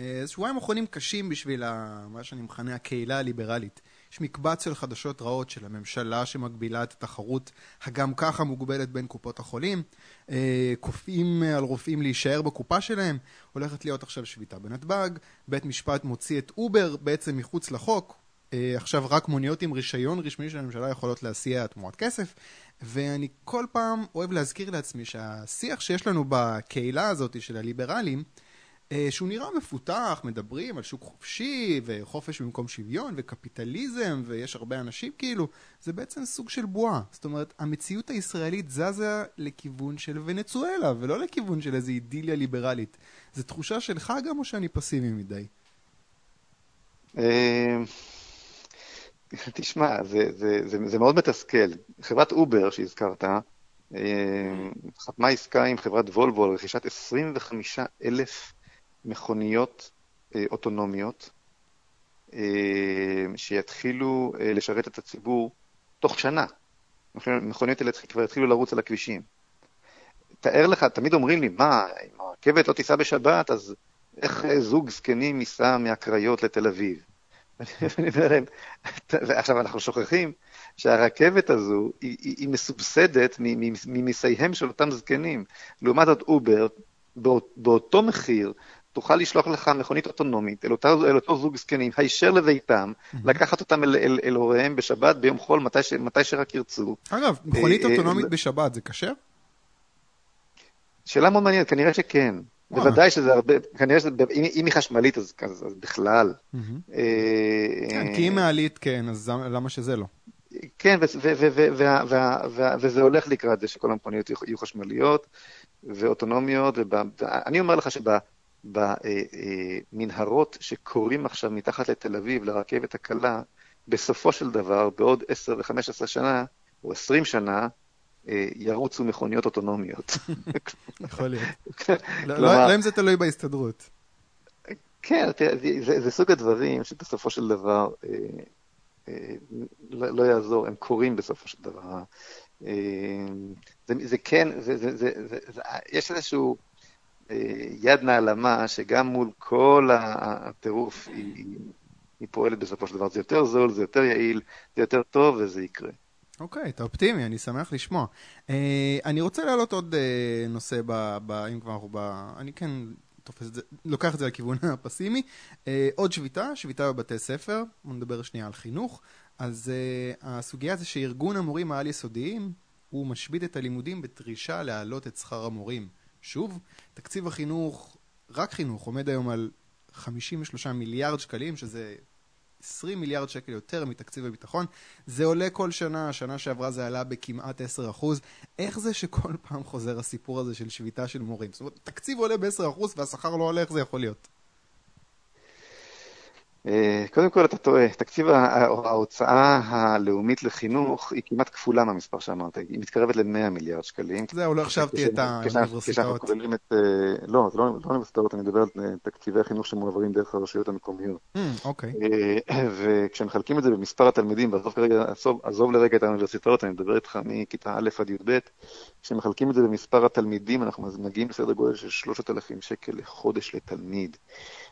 אה, שבועיים אחרונים קשים בשביל מה שאני מכנה הקהילה הליברלית. יש מקבץ של חדשות רעות של הממשלה שמגבילה את התחרות הגם ככה מוגבלת בין קופות החולים, אה, כופים על רופאים להישאר בקופה שלהם, הולכת להיות עכשיו שביתה בנתב"ג, בית משפט מוציא את אובר בעצם מחוץ לחוק, אה, עכשיו רק מוניות עם רישיון רשמי של הממשלה יכולות להסיע תמורת כסף, ואני כל פעם אוהב להזכיר לעצמי שהשיח שיש לנו בקהילה הזאת של הליברלים אה, שהוא נראה מפותח, מדברים על שוק חופשי וחופש במקום שוויון וקפיטליזם ויש הרבה אנשים כאילו, זה בעצם סוג של בועה. זאת אומרת, המציאות הישראלית זזה לכיוון של ונצואלה ולא לכיוון של איזו אידיליה ליברלית. זו תחושה שלך גם או שאני פסימי מדי? תשמע, זה, זה, זה, זה מאוד מתסכל. חברת אובר שהזכרת, אה, חתמה עסקה עם חברת וולבו על רכישת 25 אלף מכוניות אה, אוטונומיות אה, שיתחילו לשרת את הציבור תוך שנה. מכוניות האלה כבר יתחילו לרוץ על הכבישים. תאר לך, תמיד אומרים לי, מה, אם הרכבת לא תיסע בשבת, אז איך זוג זקנים ייסע מהקריות לתל אביב? ואני אומר להם, ועכשיו אנחנו שוכחים שהרכבת הזו היא, היא, היא מסובסדת ממיסיהם של אותם זקנים. לעומת זאת, אובר, באותו מחיר, תוכל לשלוח לך מכונית אוטונומית אל, אותו, אל אותו זוג זקנים, הישר לביתם, mm-hmm. לקחת אותם אל, אל, אל הוריהם בשבת, ביום חול, מתי, ש, מתי שרק ירצו. אגב, מכונית אה, אוטונומית אה, בשבת זה כשר? שאלה מאוד מעניינת, כנראה שכן. בוודאי שזה הרבה, כנראה שזה, אם, היא חשמלית אז, בכלל. אה, כן, כי אם מעלית כן, אז למה שזה לא? כן, וזה הולך לקראת זה שכל המכוניות יהיו חשמליות ואוטונומיות, ואני אומר לך שב... במנהרות שקורים עכשיו מתחת לתל אביב, לרכבת הקלה, בסופו של דבר, בעוד 10 ו-15 שנה, או 20 שנה, אה, ירוצו מכוניות אוטונומיות. יכול להיות. לא, לא, אם זה תלוי בהסתדרות. כן, זה סוג הדברים שבסופו של דבר אה, אה, לא, לא יעזור, הם קורים בסופו של דבר. זה כן, יש איזשהו... יד נעלמה, שגם מול כל הטירוף היא, היא פועלת בסופו של דבר. זה יותר זול, זה יותר יעיל, זה יותר טוב וזה יקרה. אוקיי, okay, אתה אופטימי, אני שמח לשמוע. Uh, אני רוצה להעלות עוד uh, נושא, ב, ב, אם כבר אנחנו ב... אני כן תופס את זה, לוקח את זה לכיוון הפסימי. Uh, עוד שביתה, שביתה בבתי ספר, בוא נדבר שנייה על חינוך. אז uh, הסוגיה זה שארגון המורים העל-יסודיים, הוא משבית את הלימודים בדרישה להעלות את שכר המורים. שוב, תקציב החינוך, רק חינוך, עומד היום על 53 מיליארד שקלים, שזה 20 מיליארד שקל יותר מתקציב הביטחון. זה עולה כל שנה, שנה שעברה זה עלה בכמעט 10 אחוז. איך זה שכל פעם חוזר הסיפור הזה של שביתה של מורים? זאת אומרת, תקציב עולה ב-10 אחוז והשכר לא עולה, איך זה יכול להיות? אה, קודם כל אתה טועה, תקציב ההוצאה הלאומית לחינוך היא כמעט כפולה מהמספר שאמרת, היא מתקרבת ל-100 מיליארד שקלים. זהו, לא החשבתי את האוניברסיטאות. אה, לא, זה לא, לא אוניברסיטאות, אני מדבר על אה, תקציבי החינוך שמועברים דרך הרשויות המקומיות. Hmm, אוקיי. וכשמחלקים את זה במספר התלמידים, ועזוב כרגע, עזוב לרגע את האוניברסיטאות, אני מדבר איתך מכיתה א' עד י"ב, כשמחלקים את זה במספר התלמידים, אנחנו מגיעים לסדר גודל של 3,000 שקל לחודש לתלמיד.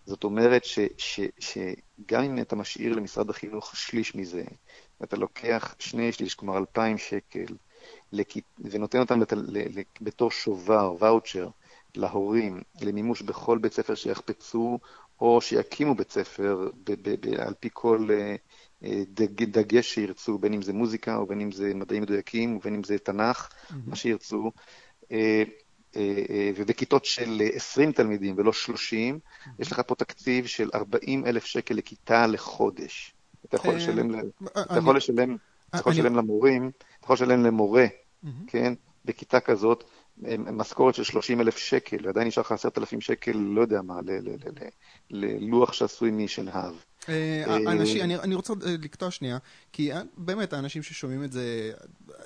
זאת אומרת ש, ש, שגם אם אתה משאיר למשרד החינוך שליש מזה, ואתה לוקח שני שליש, כלומר 2,000 שקל, ונותן אותם לת, ל, בתור שובר, ואוצ'ר, להורים, למימוש בכל בית ספר שיחפצו, או שיקימו בית ספר ב, ב, ב, על פי כל uh, דג, דגש שירצו, בין אם זה מוזיקה, או בין אם זה מדעים מדויקים, ובין אם זה תנ"ך, mm-hmm. מה שירצו. Uh, uh, ובכיתות של 20 תלמידים ולא 30, יש לך פה תקציב של 40 אלף שקל לכיתה לחודש. אתה יכול לשלם, אתה יכול לשלם, אתה יכול לשלם למורים, אתה יכול לשלם למורה, כן, בכיתה כזאת, משכורת של 30 אלף שקל, ועדיין נשאר לך 10,000 שקל, לא יודע מה, ללוח שעשוי משנהב. אה, אנשים, אני, רוצה אה, לקטוע שנייה, כי אה, באמת האנשים ששומעים את זה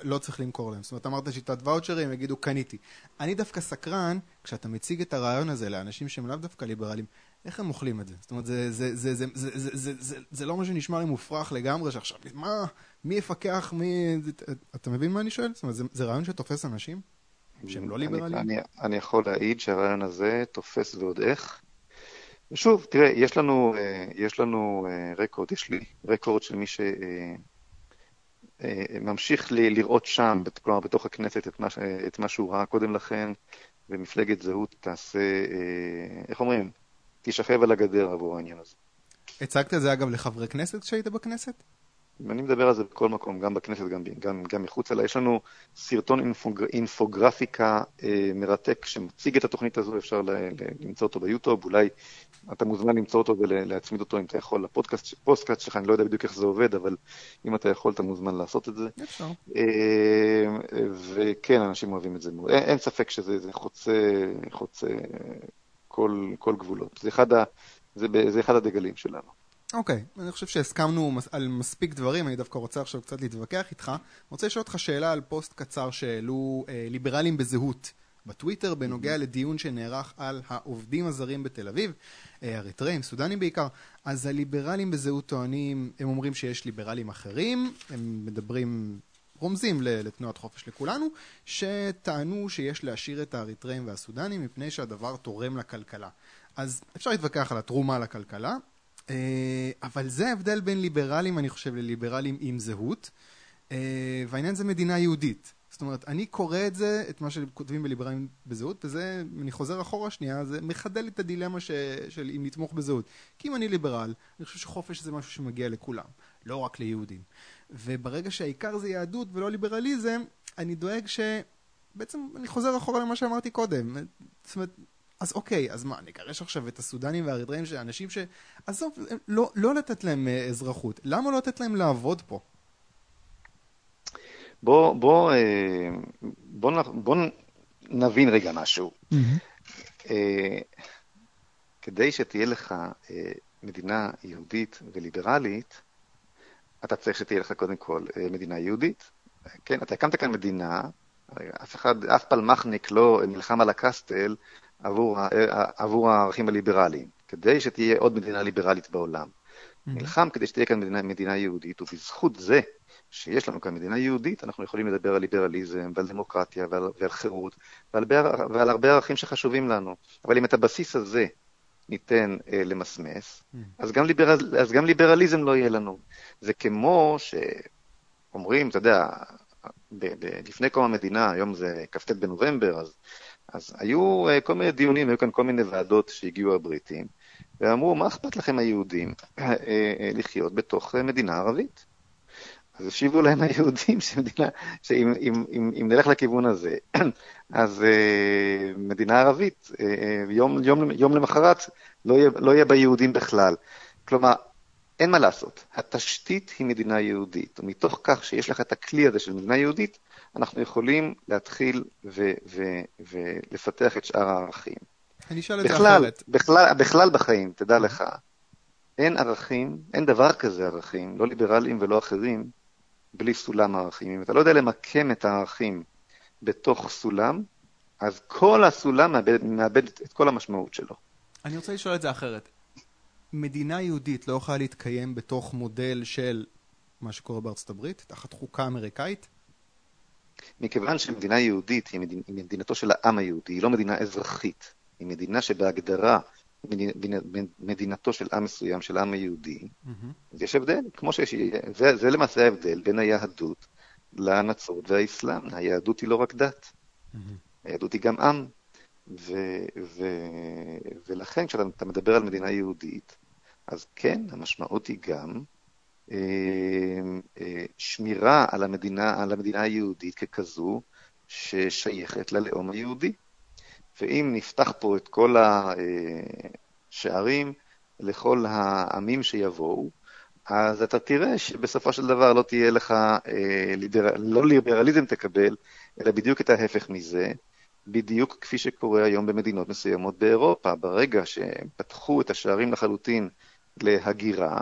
לא צריך למכור להם. זאת אומרת, אמרת שיטת ואוצ'רים, יגידו קניתי. אני דווקא סקרן, כשאתה מציג את הרעיון הזה לאנשים שהם לאו דווקא ליברליים, איך הם אוכלים את זה? זאת אומרת, זה, זה, זה, זה, זה, זה, זה, זה, זה לא מה שנשמע לי מופרך לגמרי, שעכשיו, מה, מי יפקח, מי... אתה מבין מה אני שואל? זאת אומרת, זה, זה רעיון שתופס אנשים שהם לא ליברליים? אני, אני, אני יכול להעיד שהרעיון הזה תופס ועוד איך. ושוב, תראה, יש לנו, אה, יש לנו אה, רקורד, יש לי רקורד של מי שממשיך אה, לראות שם, כלומר בתוך הכנסת, את מה, את מה שהוא ראה קודם לכן, ומפלגת זהות תעשה, איך אומרים? תשכב על הגדר עבור העניין הזה. הצגת את זה אגב לחברי כנסת כשהיית בכנסת? אני מדבר על זה בכל מקום, גם בכנסת, גם, גם, גם מחוץ לה. יש לנו סרטון אינפוג, אינפוגרפיקה אה, מרתק שמציג את התוכנית הזו, אפשר ל, ל, למצוא אותו ביוטיוב, אולי אתה מוזמן למצוא אותו ולהצמיד אותו אם אתה יכול לפודקאסט שלך, אני לא יודע בדיוק איך זה עובד, אבל אם אתה יכול, אתה מוזמן לעשות את זה. אפשר. אה, וכן, אנשים אוהבים את זה מאוד. אין, אין ספק שזה חוצה, חוצה כל, כל גבולות. זה אחד, ה, זה, זה אחד הדגלים שלנו. אוקיי, אני חושב שהסכמנו על מספיק דברים, אני דווקא רוצה עכשיו קצת להתווכח איתך. אני רוצה לשאול אותך שאלה על פוסט קצר שהעלו אה, ליברלים בזהות בטוויטר בנוגע לדיון שנערך על העובדים הזרים בתל אביב, אה, אריתראים, סודנים בעיקר. אז הליברלים בזהות טוענים, הם אומרים שיש ליברלים אחרים, הם מדברים, רומזים לתנועת חופש לכולנו, שטענו שיש להשאיר את האריתראים והסודנים מפני שהדבר תורם לכלכלה. אז אפשר להתווכח על התרומה לכלכלה, אבל זה ההבדל בין ליברלים, אני חושב, לליברלים עם זהות, אה, והעניין זה מדינה יהודית. זאת אומרת, אני קורא את זה, את מה שכותבים בליברלים בזהות, וזה, אני חוזר אחורה שנייה, זה מחדל את הדילמה ש, של אם לתמוך בזהות. כי אם אני ליברל, אני חושב שחופש זה משהו שמגיע לכולם, לא רק ליהודים. וברגע שהעיקר זה יהדות ולא ליברליזם, אני דואג ש... בעצם אני חוזר אחורה למה שאמרתי קודם. זאת אומרת, אז אוקיי, אז מה, נגרש עכשיו את הסודנים והאריתראים אנשים ש... עזוב, לא, לא לתת להם אה, אזרחות. למה לא לתת להם לעבוד פה? בוא, בוא, אה, בוא, בוא נבין רגע משהו. Mm-hmm. כדי שתהיה לך מדינה יהודית וליברלית, אתה צריך שתהיה לך קודם כל מדינה יהודית. כן, אתה הקמת כאן מדינה, אף אחד, אף פלמחניק לא נלחם על הקסטל עבור, עבור הערכים הליברליים, כדי שתהיה עוד מדינה ליברלית בעולם. Mm-hmm. נלחם כדי שתהיה כאן מדינה, מדינה יהודית, ובזכות זה שיש לנו כאן מדינה יהודית, אנחנו יכולים לדבר על ליברליזם ועל דמוקרטיה ועל, ועל חירות ועל, ועל הרבה ערכים שחשובים לנו. אבל אם את הבסיס הזה ניתן אה, למסמס, mm-hmm. אז, גם ליברל, אז גם ליברליזם לא יהיה לנו. זה כמו שאומרים, אתה יודע, ב, ב, לפני קום המדינה, היום זה כ"ט בנובמבר, אז אז היו אה, כל מיני דיונים, היו כאן כל מיני ועדות שהגיעו הבריטים, ואמרו, מה אכפת לכם היהודים אה, אה, לחיות בתוך מדינה ערבית? אז השיבו להם היהודים שמדינה, שאם אם, אם, אם נלך לכיוון הזה, אז uh, מדינה ערבית, uh, יום, יום, יום למחרת לא יהיה, לא יהיה בה יהודים בכלל. כלומר, אין מה לעשות, התשתית היא מדינה יהודית, ומתוך כך שיש לך את הכלי הזה של מדינה יהודית, אנחנו יכולים להתחיל ו- ו- ולפתח את שאר הערכים. אני אשאל את זה אחרת. בכלל, בכלל בחיים, תדע לך, אין ערכים, אין דבר כזה ערכים, לא ליברליים ולא אחרים, בלי סולם ערכים. אם אתה לא יודע למקם את הערכים בתוך סולם, אז כל הסולם מאבד, מאבד את כל המשמעות שלו. אני רוצה לשאול את זה אחרת. מדינה יהודית לא יכולה להתקיים בתוך מודל של מה שקורה בארצות הברית, תחת חוקה אמריקאית? מכיוון שמדינה יהודית היא, מדינ... היא מדינתו של העם היהודי, היא לא מדינה אזרחית, היא מדינה שבהגדרה היא מדינתו של עם מסוים, של העם היהודי, mm-hmm. אז יש הבדל, כמו שיש, זה, זה למעשה ההבדל בין היהדות לנצרות והאסלאם. היהדות היא לא רק דת, mm-hmm. היהדות היא גם עם. ו, ו, ולכן כשאתה מדבר על מדינה יהודית, אז כן, המשמעות היא גם שמירה על המדינה, על המדינה היהודית ככזו ששייכת ללאום היהודי. ואם נפתח פה את כל השערים לכל העמים שיבואו, אז אתה תראה שבסופו של דבר לא תהיה לך, אה, ליבר... לא ליברליזם תקבל, אלא בדיוק את ההפך מזה, בדיוק כפי שקורה היום במדינות מסוימות באירופה. ברגע שהם פתחו את השערים לחלוטין להגירה,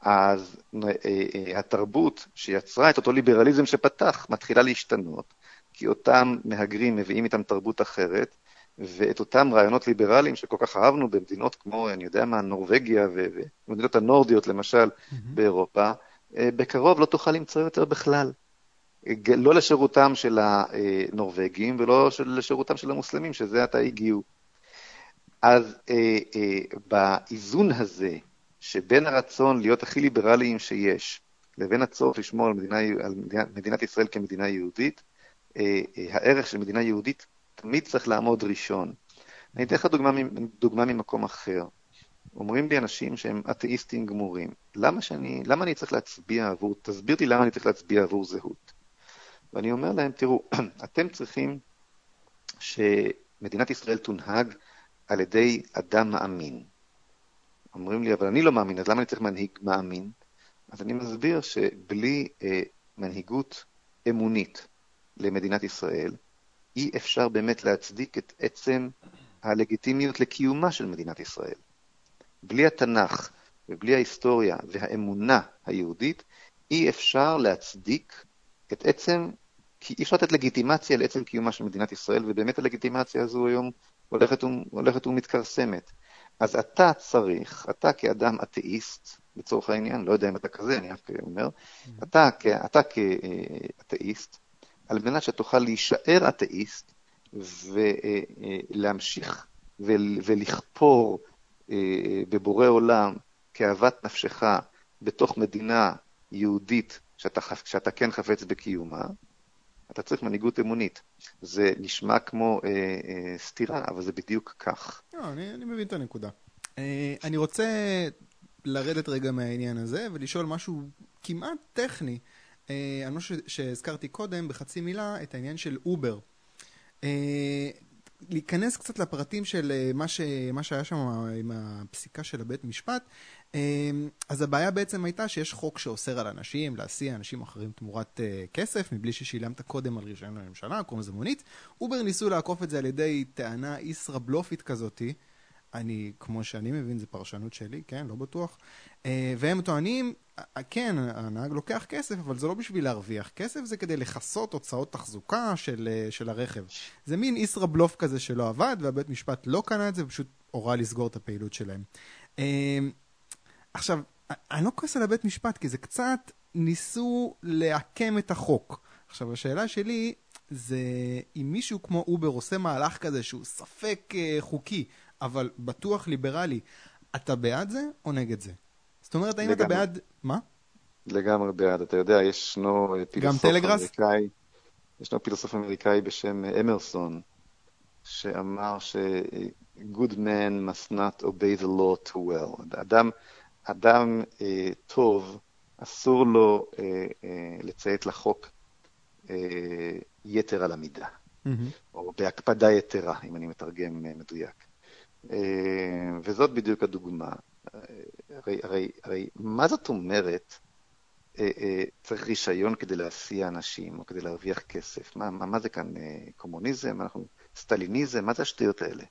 אז אה, אה, התרבות שיצרה את אותו ליברליזם שפתח מתחילה להשתנות, כי אותם מהגרים מביאים איתם תרבות אחרת, ואת אותם רעיונות ליברליים שכל כך אהבנו במדינות כמו, אני יודע מה, נורבגיה ומדינות הנורדיות למשל mm-hmm. באירופה, אה, בקרוב לא תוכל למצוא יותר בכלל. לא לשירותם של הנורבגים ולא לשירותם של המוסלמים, שזה עתה הגיעו. אז אה, אה, באיזון הזה, שבין הרצון להיות הכי ליברליים שיש, לבין הצורך לשמור על, מדינה, על מדינת, מדינת ישראל כמדינה יהודית, אה, אה, הערך של מדינה יהודית תמיד צריך לעמוד ראשון. אני אתן לך דוגמה, דוגמה ממקום אחר. אומרים לי אנשים שהם אתאיסטים גמורים, למה, שאני, למה אני צריך להצביע עבור, תסביר לי למה אני צריך להצביע עבור זהות. ואני אומר להם, תראו, אתם צריכים שמדינת ישראל תונהג על ידי אדם מאמין. אומרים לי, אבל אני לא מאמין, אז למה אני צריך מנהיג מאמין? אז אני מסביר שבלי אה, מנהיגות אמונית למדינת ישראל, אי אפשר באמת להצדיק את עצם הלגיטימיות לקיומה של מדינת ישראל. בלי התנ"ך ובלי ההיסטוריה והאמונה היהודית, אי אפשר להצדיק את עצם, כי אי אפשר לתת לגיטימציה לעצם קיומה של מדינת ישראל, ובאמת הלגיטימציה הזו היום הולכת, הולכת ומתכרסמת. אז אתה צריך, אתה כאדם אתאיסט, לצורך העניין, לא יודע אם אתה כזה, אני רק אומר, mm-hmm. אתה, אתה כאתאיסט, על מנת שתוכל להישאר אתאיסט ולהמשיך ולכפור אה, בבורא עולם כאוות נפשך בתוך מדינה יהודית שאתה, שאתה כן חפץ בקיומה, אתה צריך מנהיגות אמונית. זה נשמע כמו אה, אה, סתירה, אבל זה בדיוק כך. לא, אני, אני מבין את הנקודה. אה, אני רוצה לרדת רגע מהעניין הזה ולשאול משהו כמעט טכני. אה, אני חושב שהזכרתי קודם בחצי מילה את העניין של אובר. אה, להיכנס קצת לפרטים של אה, מה, ש... מה שהיה שם עם הפסיקה של הבית משפט, אז הבעיה בעצם הייתה שיש חוק שאוסר על אנשים להסיע אנשים אחרים תמורת כסף, מבלי ששילמת קודם על רישיון לממשלה, קוראים לזה מונית. אובר ניסו לעקוף את זה על ידי טענה ישראבלופית כזאתי. אני, כמו שאני מבין, זו פרשנות שלי, כן, לא בטוח. והם טוענים כן, הנהג לוקח כסף, אבל זה לא בשביל להרוויח כסף, זה כדי לכסות הוצאות תחזוקה של, אה, של הרכב. זה מין ישראבלוף כזה שלא עבד, והבית משפט לא קנה את זה, ופשוט הורה לסגור את הפעילות שלהם. עכשיו, אני לא כועס על הבית משפט, כי זה קצת ניסו לעקם את החוק. עכשיו, השאלה שלי זה אם מישהו כמו אובר עושה מהלך כזה שהוא ספק אה, חוקי, אבל בטוח ליברלי, אתה בעד זה או נגד זה? זאת אומרת, האם אתה בעד... מה? לגמרי בעד. אתה יודע, ישנו פילוסוף אמריקאי, ישנו פילוסוף אמריקאי בשם אמרסון, שאמר ש- good man must not obey the law too well. אדם, אדם אה, טוב, אסור לו אה, אה, לציית לחוק אה, יתר על המידה, mm-hmm. או בהקפדה יתרה, אם אני מתרגם אה, מדויק. אה, וזאת בדיוק הדוגמה. הרי, הרי, הרי מה זאת אומרת אה, אה, צריך רישיון כדי להסיע אנשים או כדי להרוויח כסף? מה, מה, מה זה כאן, אה, קומוניזם? אנחנו, סטליניזם? מה זה השטויות האלה?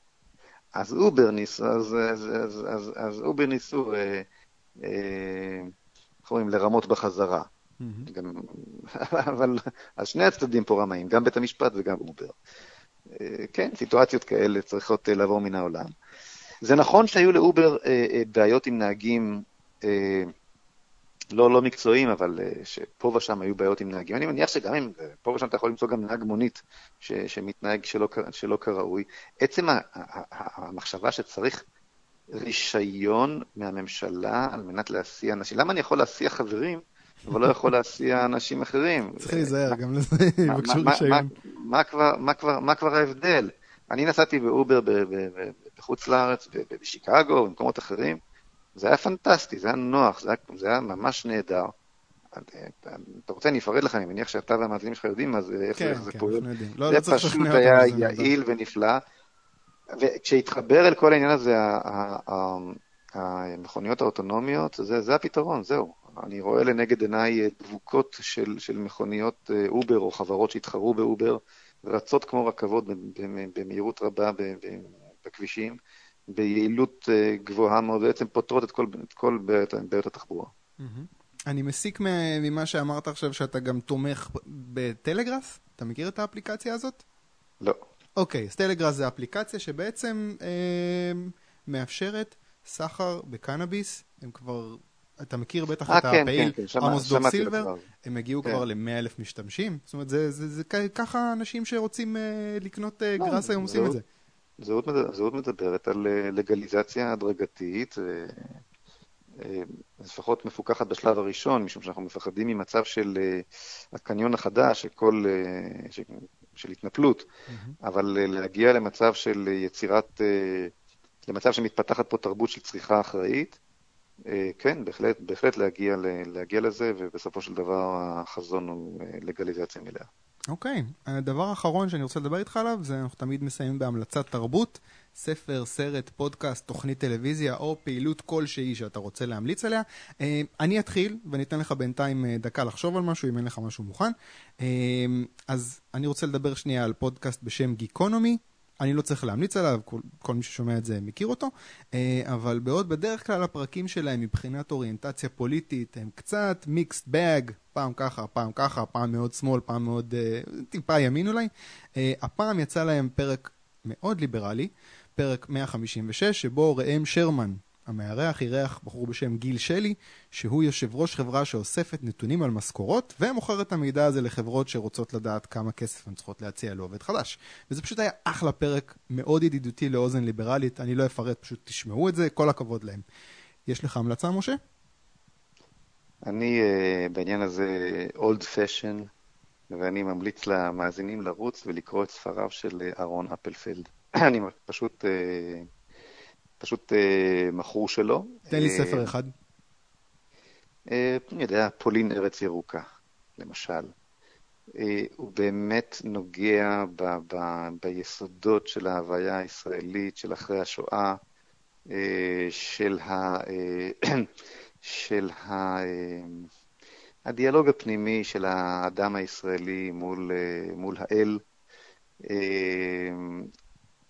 אז אובר ניסו, אז, אז, אז, אז, אז אובר ניסו, אה, אה, איך אומרים, לרמות בחזרה. Mm-hmm. גם, אבל אז שני הצדדים פה רמאים, גם בית המשפט וגם אובר. אה, כן, סיטואציות כאלה צריכות לעבור מן העולם. זה נכון שהיו לאובר אה, אה, בעיות עם נהגים אה, לא, לא מקצועיים, אבל אה, שפה ושם היו בעיות עם נהגים. אני מניח שגם אם, אה, פה ושם אתה יכול למצוא גם נהג מונית ש, שמתנהג שלא, שלא כראוי. עצם המחשבה שצריך רישיון מהממשלה על מנת להסיע אנשים, למה אני יכול להסיע חברים? אבל לא יכול להסיע אנשים אחרים. צריך להיזהר, גם לזה יבקשו רישיון. מה כבר ההבדל? אני נסעתי באובר בחוץ לארץ, בשיקגו, במקומות אחרים, זה היה פנטסטי, זה היה נוח, זה היה, זה היה ממש נהדר. אתה רוצה, אני אפרט לך, אני מניח שאתה והמאזינים שלך יודעים מה זה, איך כן, זה כן, פועל. לא, זה פשוט היה יעיל ונפלא. וכשהתחבר אל כל העניין הזה, המכוניות האוטונומיות, זה, זה הפתרון, זהו. אני רואה לנגד עיניי דבוקות של, של מכוניות אובר או חברות שהתחרו באובר, רצות כמו רכבות במהירות רבה בכבישים, ביעילות גבוהה מאוד, בעצם פותרות את כל, את כל בעיות התחבורה. אני מסיק ממה שאמרת עכשיו שאתה גם תומך בטלגראס? אתה מכיר את האפליקציה הזאת? לא. אוקיי, אז טלגראס זה אפליקציה שבעצם אה, מאפשרת סחר בקנאביס. הם כבר, אתה מכיר בטח 아, את כן, הפעיל כן, כן, עמוס דור סילבר? הם הגיעו כן. כבר ל-100 אלף משתמשים. זאת אומרת, זה, זה, זה, זה ככה אנשים שרוצים אה, לקנות אה, לא, גראס היום עושים את זה. זהות מדברת על אה, לגליזציה הדרגתית. אה, לפחות מפוקחת בשלב הראשון, משום שאנחנו מפחדים ממצב של אה, הקניון החדש, שכל, אה, של, התנפלות, mm-hmm. אבל להגיע למצב של יצירת, למצב שמתפתחת פה תרבות של צריכה אחראית, כן, בהחלט, בהחלט להגיע, להגיע לזה, ובסופו של דבר החזון הוא לגליזציה מלאה. אוקיי, okay. הדבר האחרון שאני רוצה לדבר איתך עליו, זה אנחנו תמיד מסיימים בהמלצת תרבות. ספר, סרט, פודקאסט, תוכנית טלוויזיה או פעילות כלשהי שאתה רוצה להמליץ עליה. אה, אני אתחיל ואני אתן לך בינתיים אה, דקה לחשוב על משהו, אם אין לך משהו מוכן. אה, אז אני רוצה לדבר שנייה על פודקאסט בשם גיקונומי. אני לא צריך להמליץ עליו, כל, כל מי ששומע את זה מכיר אותו, אבל בעוד בדרך כלל הפרקים שלהם מבחינת אוריינטציה פוליטית הם קצת מיקסט באג, פעם ככה, פעם ככה, פעם מאוד שמאל, פעם מאוד טיפה ימין אולי. הפעם יצא להם פרק מאוד ליברלי, פרק 156, שבו ראם שרמן, המארח, אירח בחור בשם גיל שלי, שהוא יושב ראש חברה שאוספת נתונים על משכורות, ומוכר את המידע הזה לחברות שרוצות לדעת כמה כסף הן צריכות להציע לעובד חדש. וזה פשוט היה אחלה פרק, מאוד ידידותי לאוזן ליברלית, אני לא אפרט, פשוט תשמעו את זה, כל הכבוד להם. יש לך המלצה, משה? אני uh, בעניין הזה אולד פשן, ואני ממליץ למאזינים לרוץ ולקרוא את ספריו של אה, אהרון אפלפלד. אני פשוט, אה, פשוט אה, מכור שלו. תן לי ספר אחד. אני יודע, פולין ארץ ירוקה, למשל. הוא באמת נוגע ב, ב, ביסודות של ההוויה הישראלית, של אחרי השואה, של, ה, של ה, הדיאלוג הפנימי של האדם הישראלי מול, מול האל.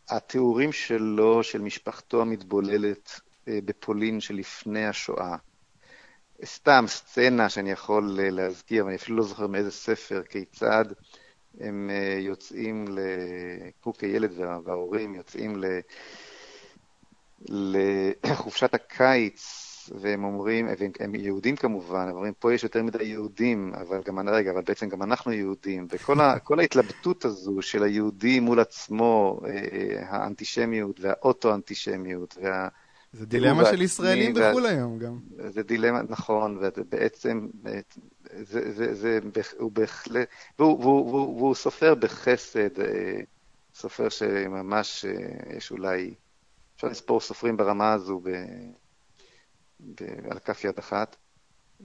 התיאורים שלו, של משפחתו המתבוללת בפולין שלפני השואה, סתם סצנה שאני יכול להזכיר, ואני אפילו לא זוכר מאיזה ספר, כיצד הם יוצאים, הוא כילד וההורים יוצאים לחופשת הקיץ והם אומרים, הם יהודים כמובן, הם אומרים, פה יש יותר מדי יהודים, אבל גם, רגע, אבל בעצם גם אנחנו יהודים. וכל ה, ההתלבטות הזו של היהודי מול עצמו, אה, אה, האנטישמיות והאוטו-אנטישמיות, וה... זה דילמה של ישראלים בחו"ל היום גם. זה דילמה, נכון, ובעצם, זה, זה, זה, הוא בהחלט, והוא, והוא, והוא, והוא סופר בחסד, אה, סופר שממש, יש אולי, אפשר לספור סופרים ברמה הזו, ב... על כף יד אחת,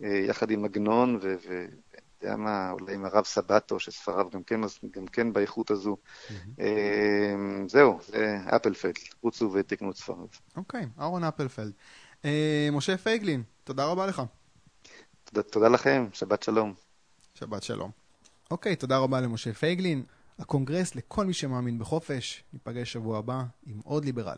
אה, יחד עם עגנון, ואתה יודע מה, אולי עם הרב סבטו, שספריו גם כן, גם כן באיכות הזו. Mm-hmm. זהו, זה אפלפלד, רוצו ותקנו את ספריו. אוקיי, אהרון אפלפלד. אה, משה פייגלין, תודה רבה לך. תודה, תודה לכם, שבת שלום. שבת שלום. אוקיי, תודה רבה למשה פייגלין. הקונגרס לכל מי שמאמין בחופש. ניפגש שבוע הבא עם עוד ליברל.